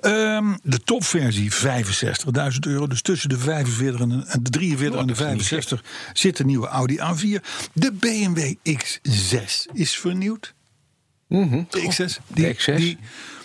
Ehm, de topversie 65.000 euro. Dus tussen de 45 en de, en de 43 en de dat is niet 65 zit de nieuwe Audi A4. De BMW X6 is vernieuwd. Mhm. De X6. De X6. Die,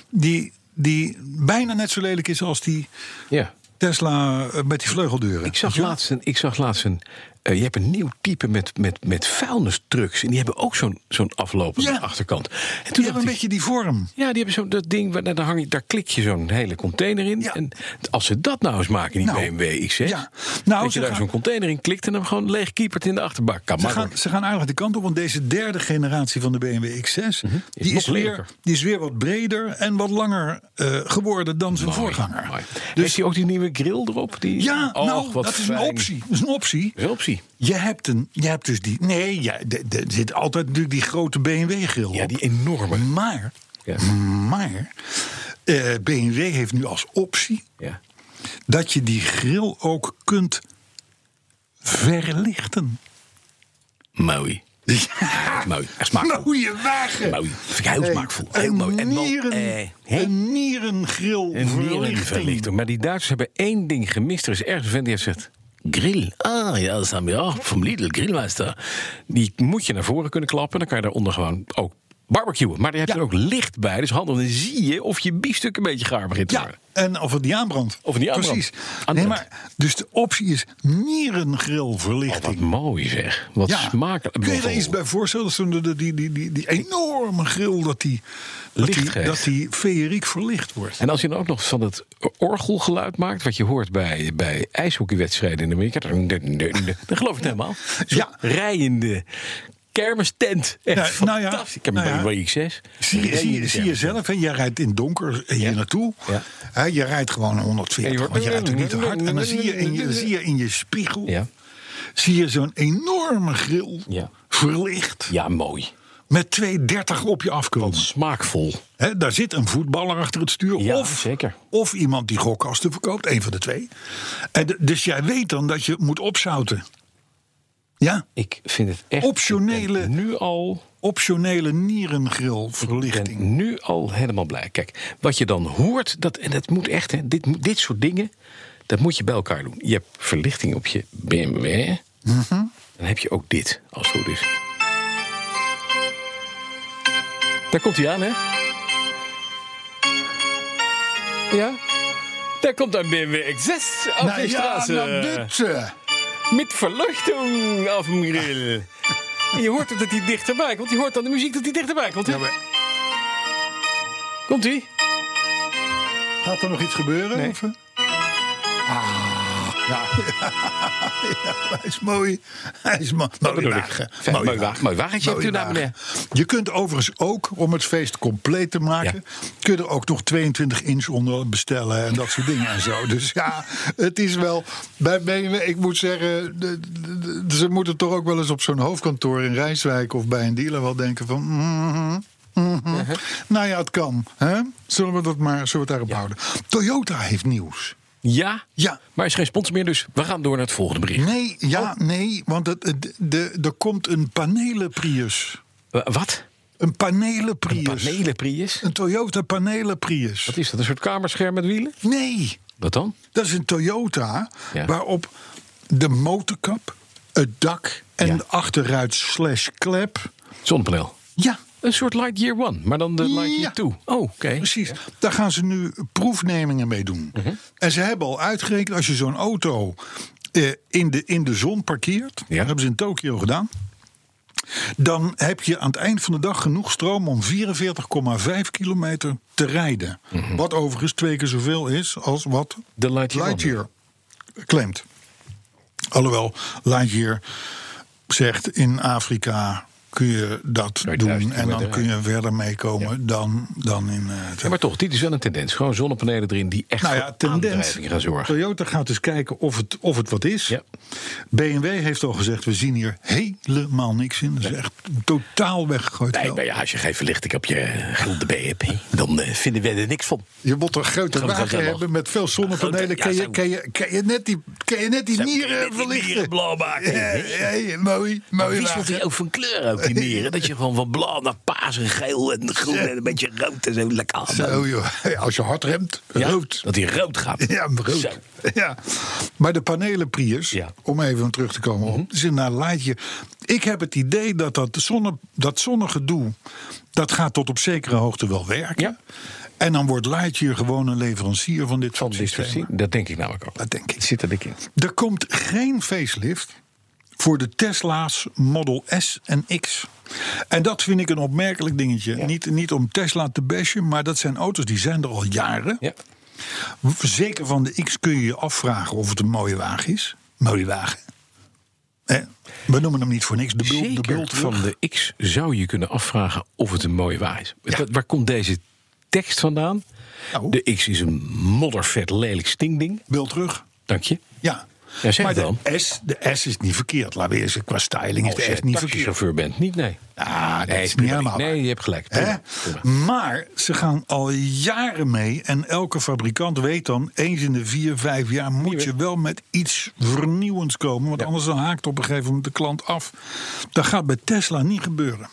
die, die bijna net zo lelijk is als die Ja. Tesla eh, met die vleugeldeuren. Ik zag laatst een, ik zag laatst een eh, je hebt een nieuw type met, met, met vuilnistrucks. En die hebben ook zo'n zo'n aflopende Ja. achterkant. En toen Die hebben een ik, beetje die vorm. Ja, die hebben zo'n dat ding, waar, daar, hang je, daar klik je zo'n hele container in. Ja. En als ze dat nou eens maken, die Nou, BMW X6. ja. Nou, dat je daar zo'n container in klikt en hem gewoon leeg kiepert in de achterbak. Kan Ze gaan, ze gaan aardig de kant op, want deze derde generatie van de BMW X6... die, Mhm. nog is weer, die is weer wat breder en wat langer eh, geworden dan zijn voorganger. Mooi. Dus Heeft hij ook die nieuwe grill erop? Die... ja, Och, nou, wat dat is fijn. een optie. Dat is een optie. Dat is een optie. Je hebt, een, je hebt dus die... Nee, ja, er zit altijd natuurlijk die grote BMW-grill Ja, die enorme. Maar, Ja. maar eh, BMW heeft nu als optie... Ja. dat je die grill ook kunt verlichten. Mooi. Ja, Mooi. Echt smaakvol. mooie wagen. Mooi. Heel smaakvol. Heel Een, mooi. En wel, nieren, eh, een nierengril Een verlichting. nierenverlichting. Maar die Duitsers hebben één ding gemist. Er is ergens een vent die heeft gezegd... Grill. Ah, ja, dat zijn we ook. Van Lidl, grillmeister. Die moet je naar voren kunnen klappen. Dan kan je daaronder gewoon ook barbecuen. Maar daar heb je Ja. er ook licht bij. Dus handig. Dan zie je of je biefstuk een beetje gaar begint te Ja, worden. en of het niet aanbrandt. Of het niet aanbrandt. Precies. Nee, maar, dus de optie is Oh, wat mooi zeg. Wat ja. smakelijk. Kun je er iets bij voorstellen? Dat die, die, die, die, die enorme grill, dat die, dat Licht die, geeft. dat die feeriek verlicht wordt. En als je dan ook nog van het orgelgeluid maakt, wat je hoort bij, bij ijshockeywedstrijden in Amerika, dan geloof ik het helemaal. Zo'n Ja. rijende kermistent. Echt nou ja, fantastisch. Ik heb nou een ja. BMW X6. Zie, je- zie, je- zie zelf, hè? jij rijdt in donker hier Ja. naartoe. Ja. Hè, je rijdt gewoon 140, En je hoort- want je rijdt ook niet te hard. En dan zie je in je, zie je, in je spiegel zie je zo'n enorme grill verlicht. ja, mooi. Met 230 op je afkomen. Smaakvol. Daar zit een voetballer achter het stuur. Ja, of, zeker. of iemand die gokkasten verkoopt. Een van de twee. En dus jij weet dan dat je moet opzouten. Ja, Ik vind het echt... Optionele- ik Nu al... optionele Ik nierengrillverlichting. ben nu al helemaal blij. Kijk, wat je dan hoort, dat, en dat moet echt, hè, dit, dit soort dingen, dat moet je bij elkaar doen. Je hebt verlichting op je BMW. Mhm. Dan heb je ook dit, als het goed is. Daar komt hij aan, hè? Ja? Daar komt een BMW X6 op Nou de ja, straat. nou dit. Met verluchting grill. En je hoort dat hij dichterbij komt. Je hoort dan de muziek dat hij dichterbij komt. hè? Ja, maar Komt hij? gaat er nog iets gebeuren? Nee. Of, ja. ja, hij is mooi. Hij is mo mooi. bedoel ik. wagen. Fijn, mooi wagen. Mooi wagentje Mooi hebt u daar, wagen. Je kunt overigens ook, om het feest compleet te maken... kun je er ook nog 22 inch onder bestellen en dat soort dingen en zo. Dus ja, het is wel... Bij BMW, ik moet zeggen, de- de- de- ze moeten toch ook wel eens op zo'n hoofdkantoor in Rijswijk... of bij een dealer wel denken van... mhm, mhm. Nou ja, het kan. Hè? Zullen we dat maar zullen we het daarop houden? Toyota heeft nieuws. Ja, Ja. maar is geen sponsor meer, dus we gaan door naar het volgende bericht. Nee, ja, nee, want het, het- de, er komt een panelen Prius. Wa- Wat? Een panelen Prius. Panelen Prius? Een Toyota panelen Prius. Wat is dat? Een soort kamerscherm met wielen? Nee, Wat dan? dat is een Toyota Ja. waarop de motorkap, het dak en Ja. de achteruit slash klep. Zonnepaneel. Ja, Een soort Lightyear One, maar dan de Lightyear Ja. 2. Oh, oké. precies. Daar gaan ze nu proefnemingen mee doen. Mhm. En ze hebben al uitgerekend, als je zo'n auto eh, in, de, in de zon parkeert, Ja. dat hebben ze in Tokio gedaan. Dan heb je aan het eind van de dag genoeg stroom om 44,5 kilometer te rijden. Wat overigens twee keer zoveel is als wat Mhm. De Lightyear. Lightyear claimt. Alhoewel Lightyear zegt in Afrika kun je dat doen. 1000 En dan kun je verder meekomen dan, dan in. eh, Ja, maar toch, dit is wel een tendens. Gewoon zonnepanelen erin die echt nou ja, voor tendens. aandrijving gaan zorgen. Toyota gaat dus kijken of het, of het wat is. Ja. BMW heeft al gezegd, we zien hier helemaal niks in. Dat is echt totaal weggegooid. Nee, maar ja, als je geen verlichting op je gulden B hebt, dan eh, vinden we er niks van. Je moet een grote Gaan wagen hebben met veel zonnepanelen. Kan je, kan, je, kan, je net die, kan je net die nieren die verlichten? nieren blauw maken. Ja, ja, ja, mooi, Maar mooi wisselt wagen. hij ook van kleur ook, Dat je gewoon van blauw naar paars en geel en groen en een beetje rood en zo lekker aan. Zo, joh. Als je hard remt, Ja, rood. Dat hij rood gaat. Ja, rood. Zo. Ja. Maar de panelen Prius, Ja. Mhm. om even terug te komen op, is een laadje. Ik heb het idee dat dat, zonne, dat zonnegedoe, dat gaat tot op zekere hoogte wel werken. Ja. En dan wordt Lightyear gewoon een leverancier van dit soort zien. Dat denk ik namelijk ook. Dat denk ik. Zit er dik in. Er komt geen facelift voor de Tesla's Model S en X. En dat vind ik een opmerkelijk dingetje. Niet, niet om Tesla te bashen, maar dat zijn auto's die zijn er al jaren. Ja. Zeker van de X kun je je afvragen of het een mooie wagen is. Mooie wagen. Eh, we noemen hem niet voor niks. De bult, de bult van de X zou je kunnen afvragen of het een mooie wagen is. Waar, waar komt deze tekst vandaan? Nou. De X is een moddervet lelijk stingding. Bult terug. Dank je. Ja. Ja, zeg maar dan. de S, de S is niet verkeerd. Laten we eerst qua styling is Als de je S niet verkeerd. taxichauffeur bent, niet nee. Ah, dat nee, is niet helemaal. Nee, je hebt gelijk. Hè? Maar ze gaan al jaren mee. En elke fabrikant weet dan, eens in de vier, vijf jaar moet je wel met iets vernieuwends komen. Want anders dan haakt op een gegeven moment de klant af. Dat gaat bij Tesla niet gebeuren.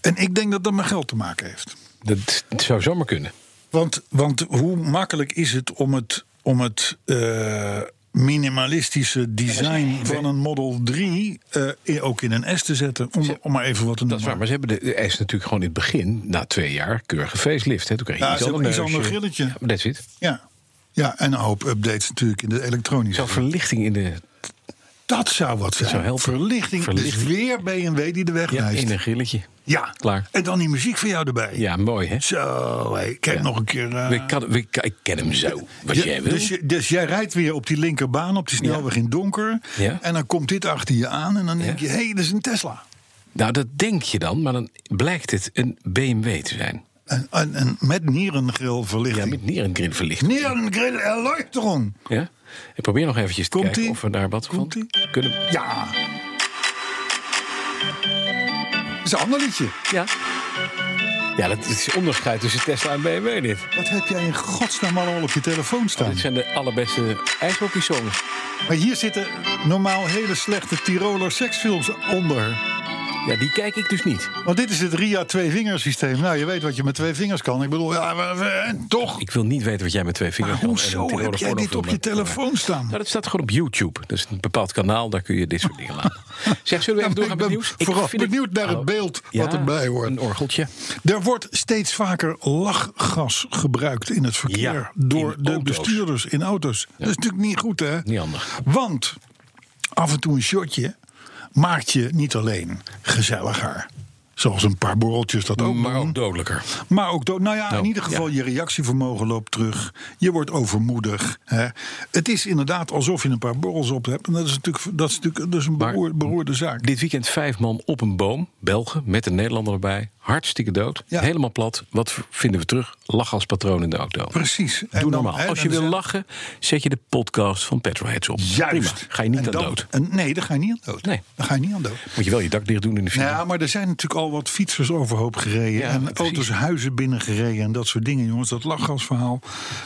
En ik denk dat dat met geld te maken heeft. Dat, dat zou zomaar kunnen. Want, want hoe makkelijk is het om het, om het eh, minimalistische design van een Model 3 eh, in- ook in een S te zetten? Om, om maar even wat te Dat is waar. Maar ze hebben de, de S natuurlijk gewoon in het begin, na twee jaar, keurige facelift. Hè. Toen kreeg je Ja, iets ander iets ander grilletje. Ja, that's it. Ja. ja, en een hoop updates natuurlijk in de elektronische. Zou verlichting in de Dat zou wat zijn. zou helpen. Verlichting, Verlichting. is weer BMW die de weg ja, wijst. in een grilletje. Ja, Klaar. En dan die muziek van jou erbij. Ja, mooi hè. Zo, hé, kijk nog een keer. eh, We kan, we, ik ken hem zo. Wat Ja, jij wil. dus, dus jij rijdt weer op die linkerbaan op die snelweg in donker. Ja. En dan komt dit achter je aan. En dan denk je, hé, hey, dat is een Tesla. Nou, dat denk je dan, maar dan blijkt het een BMW te zijn. En, en, en met nierengrilverlichting. Ja, met neer verlichting. Nierengrill Erleuchterung. Ja? Ik probeer nog eventjes te kijken of we daar wat van Komt-ie? kunnen. Ja. Dat is een ander liedje. Ja. Ja, dat is onderscheid tussen Tesla en BMW dit. Wat heb jij in godsnaam allemaal op je telefoon staan? Dit zijn de allerbeste ijshockeysongs. Maar hier zitten normaal hele slechte Tiroler seksfilms onder. Ja, die kijk ik dus niet. Want dit is het RIA twee-vingers systeem. Nou, je weet wat je met twee vingers kan. Ik bedoel, ja, maar, eh, toch. Ik wil niet weten wat jij met twee vingers Maar kan. hoezo heb jij dit op je telefoon staan? Nou, dat staat gewoon op YouTube. Dat is een bepaald kanaal, daar kun je dit soort dingen laten. Zeg, zullen we even doorgaan ik met nieuws? vooral vind benieuwd naar het beeld wat erbij hoort. Een orgeltje. Er wordt steeds vaker lachgas gebruikt in het verkeer. Door de bestuurders in auto's. Dat is natuurlijk niet goed, hè? Niet handig. Want af en toe een shotje maakt je niet alleen gezelliger. Zoals een paar borreltjes dat ook Maar doen. ook dodelijker. Maar ook dood. Nou ja, Nou, in ieder geval, ja. je reactievermogen loopt terug. Je wordt overmoedig. Hè. Het is inderdaad alsof je een paar borrels op hebt. En dat is natuurlijk, dat is natuurlijk dat is een beroerde zaak. Dit weekend vijf man op een boom. Belgen, met een Nederlander erbij. Hartstikke dood. Ja. Helemaal plat. Wat vinden we terug? Lachgaspatroon in de auto. Precies. Doe dan, normaal. Als je wil lachen, zet je de podcast van Petroheads op. Juist. Prima. Ga je niet aan dood. en nee, daar ga je niet aan dood. Nee. Daar ga je niet aan dood. Moet je wel je dak dicht doen in de file. Ja, maar er zijn natuurlijk al wat fietsers overhoop gereden. Ja, en precies. auto's huizen binnengereden en dat soort dingen, jongens. Dat lachgasverhaal,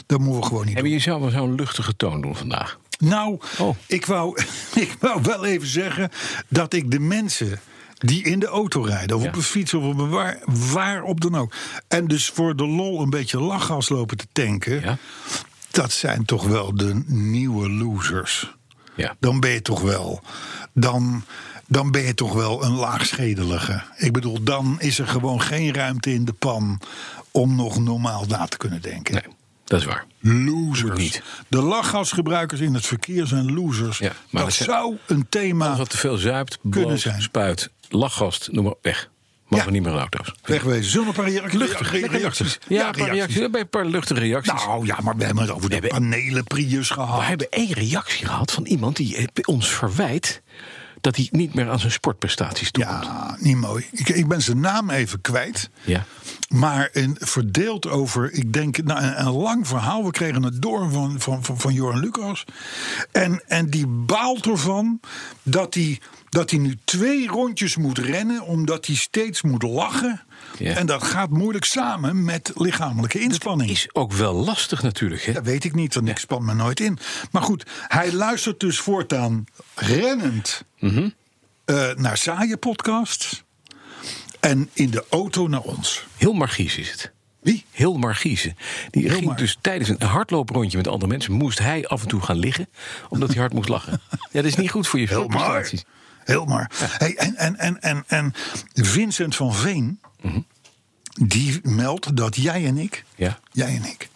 dat moeten we gewoon niet En doen. je zou wel zo'n luchtige toon doen vandaag. Nou, Oh. ik, wou, ik wou wel even zeggen dat ik de mensen die in de auto rijden, of Ja. op een fiets of op een waar, waar op dan ook. En dus voor de lol een beetje lachgas lopen te tanken. Ja? Dat zijn toch wel de nieuwe losers. Ja. Dan ben je toch wel. Dan, dan ben je toch wel een laagschedelige. Ik bedoel, dan is er gewoon geen ruimte in de pan om nog normaal na te kunnen denken. Nee, dat is waar. Losers. niet. De lachgasgebruikers in het verkeer zijn losers. Ja, maar dat zou een thema Als wat te veel zuipt, Kunnen bloot, zijn. spuit, lachgast, noem maar weg. Mag Ja. er niet meer in auto's. wegwezen. Zullen we een paar reacties? Luchtig, lekker luchtig. Ja, een paar reacties. Een paar luchtige reacties. Nou ja, maar we hebben het over de hebben- panelen Prius gehad. We hebben één reactie gehad van iemand die bij ons verwijt dat hij niet meer aan zijn sportprestaties toekomt. Ja, niet mooi. Ik, ik ben zijn naam even kwijt. Ja. Maar een, verdeeld over, ik denk, nou, een, een lang verhaal. We kregen het door van, van, van, van Joran Lucas. En, en die baalt ervan dat hij, dat hij nu twee rondjes moet rennen. Omdat hij steeds moet lachen. Ja. En dat gaat moeilijk samen met lichamelijke inspanning. Is ook wel lastig natuurlijk. Hè? Dat weet ik niet, want ik span me nooit in. Maar goed, hij luistert dus voortaan rennend Mhm. eh, naar saaie podcasts. En in de auto naar ons. Heel Margies is het. Wie? Hilmar Giezen. Die ging dus tijdens een hardlooprondje met andere mensen... moest hij af en toe gaan liggen, omdat hij hard moest lachen. Ja, dat is niet goed voor je Heel maar. maar. Hey, en, en, en, en, en Vincent van Veen. Mhm. Die meldt dat jij en ik. Ja. Jij en ik.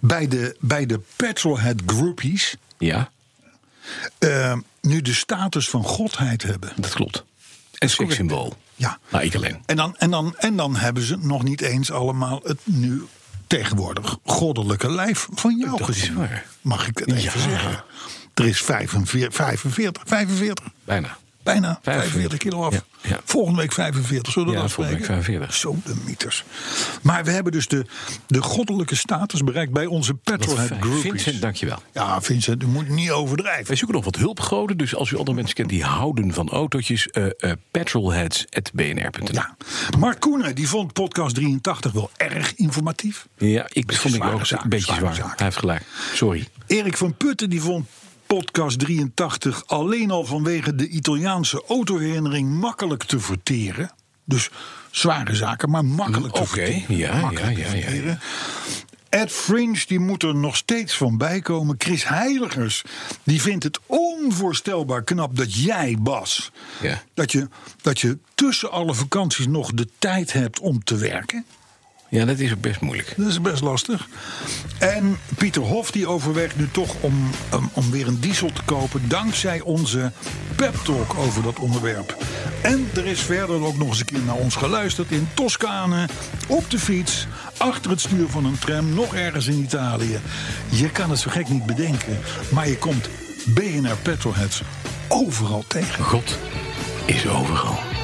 Bij de, bij de Petrolhead Groupies. Ja, eh, nu de status van godheid hebben. dat klopt. Een sekssymbool. Ja. Nou, ik alleen. En dan, en, dan, en dan hebben ze nog niet eens allemaal het nu tegenwoordig goddelijke lijf van jou Dat is gezien. waar. Mag ik het even Ja. zeggen? Er is 45, 45, 45 Bijna. Bijna 45 45 kilo af. Ja, ja. Volgende week 45, zullen we Ja, dat volgende week afspreken? 45. Zo de mieters. Maar we hebben dus de, de goddelijke status bereikt bij onze Petrolhead. Groupies. Vincent, dankjewel. Ja, Vincent, u moet niet overdrijven. Wij zoeken nog wat hulpgoden. Dus als u andere mensen kent die houden van autootjes... eh eh petrolheads.bnr.nl Ja. Mark Koenen die vond podcast 83 wel erg informatief. Ja, ik Beetje vond ik ook zaak, een beetje zwaar. zaak. Hij heeft gelijk. Sorry. Erik van Putten die vond podcast 83 alleen al vanwege de Italiaanse autoherinnering makkelijk te verteren. Dus zware zaken, maar makkelijk te Oké, verteren. ja, Makkelijk ja, te ja, ja, verteren. Ed Fringe die moet er nog steeds van bijkomen. Chris Heiligers die vindt het onvoorstelbaar knap dat jij, Bas, Ja. dat, je, dat je tussen alle vakanties nog de tijd hebt om te werken. Ja, dat is ook best moeilijk. Dat is best lastig. En Pieter Hof die overweegt nu toch om, om, om weer een diesel te kopen... dankzij onze pep talk over dat onderwerp. En er is verder ook nog eens een keer naar ons geluisterd... in Toscane, op de fiets, achter het stuur van een tram... nog ergens in Italië. Je kan het zo gek niet bedenken... maar je komt BNR Petrolheads overal tegen. God is overal.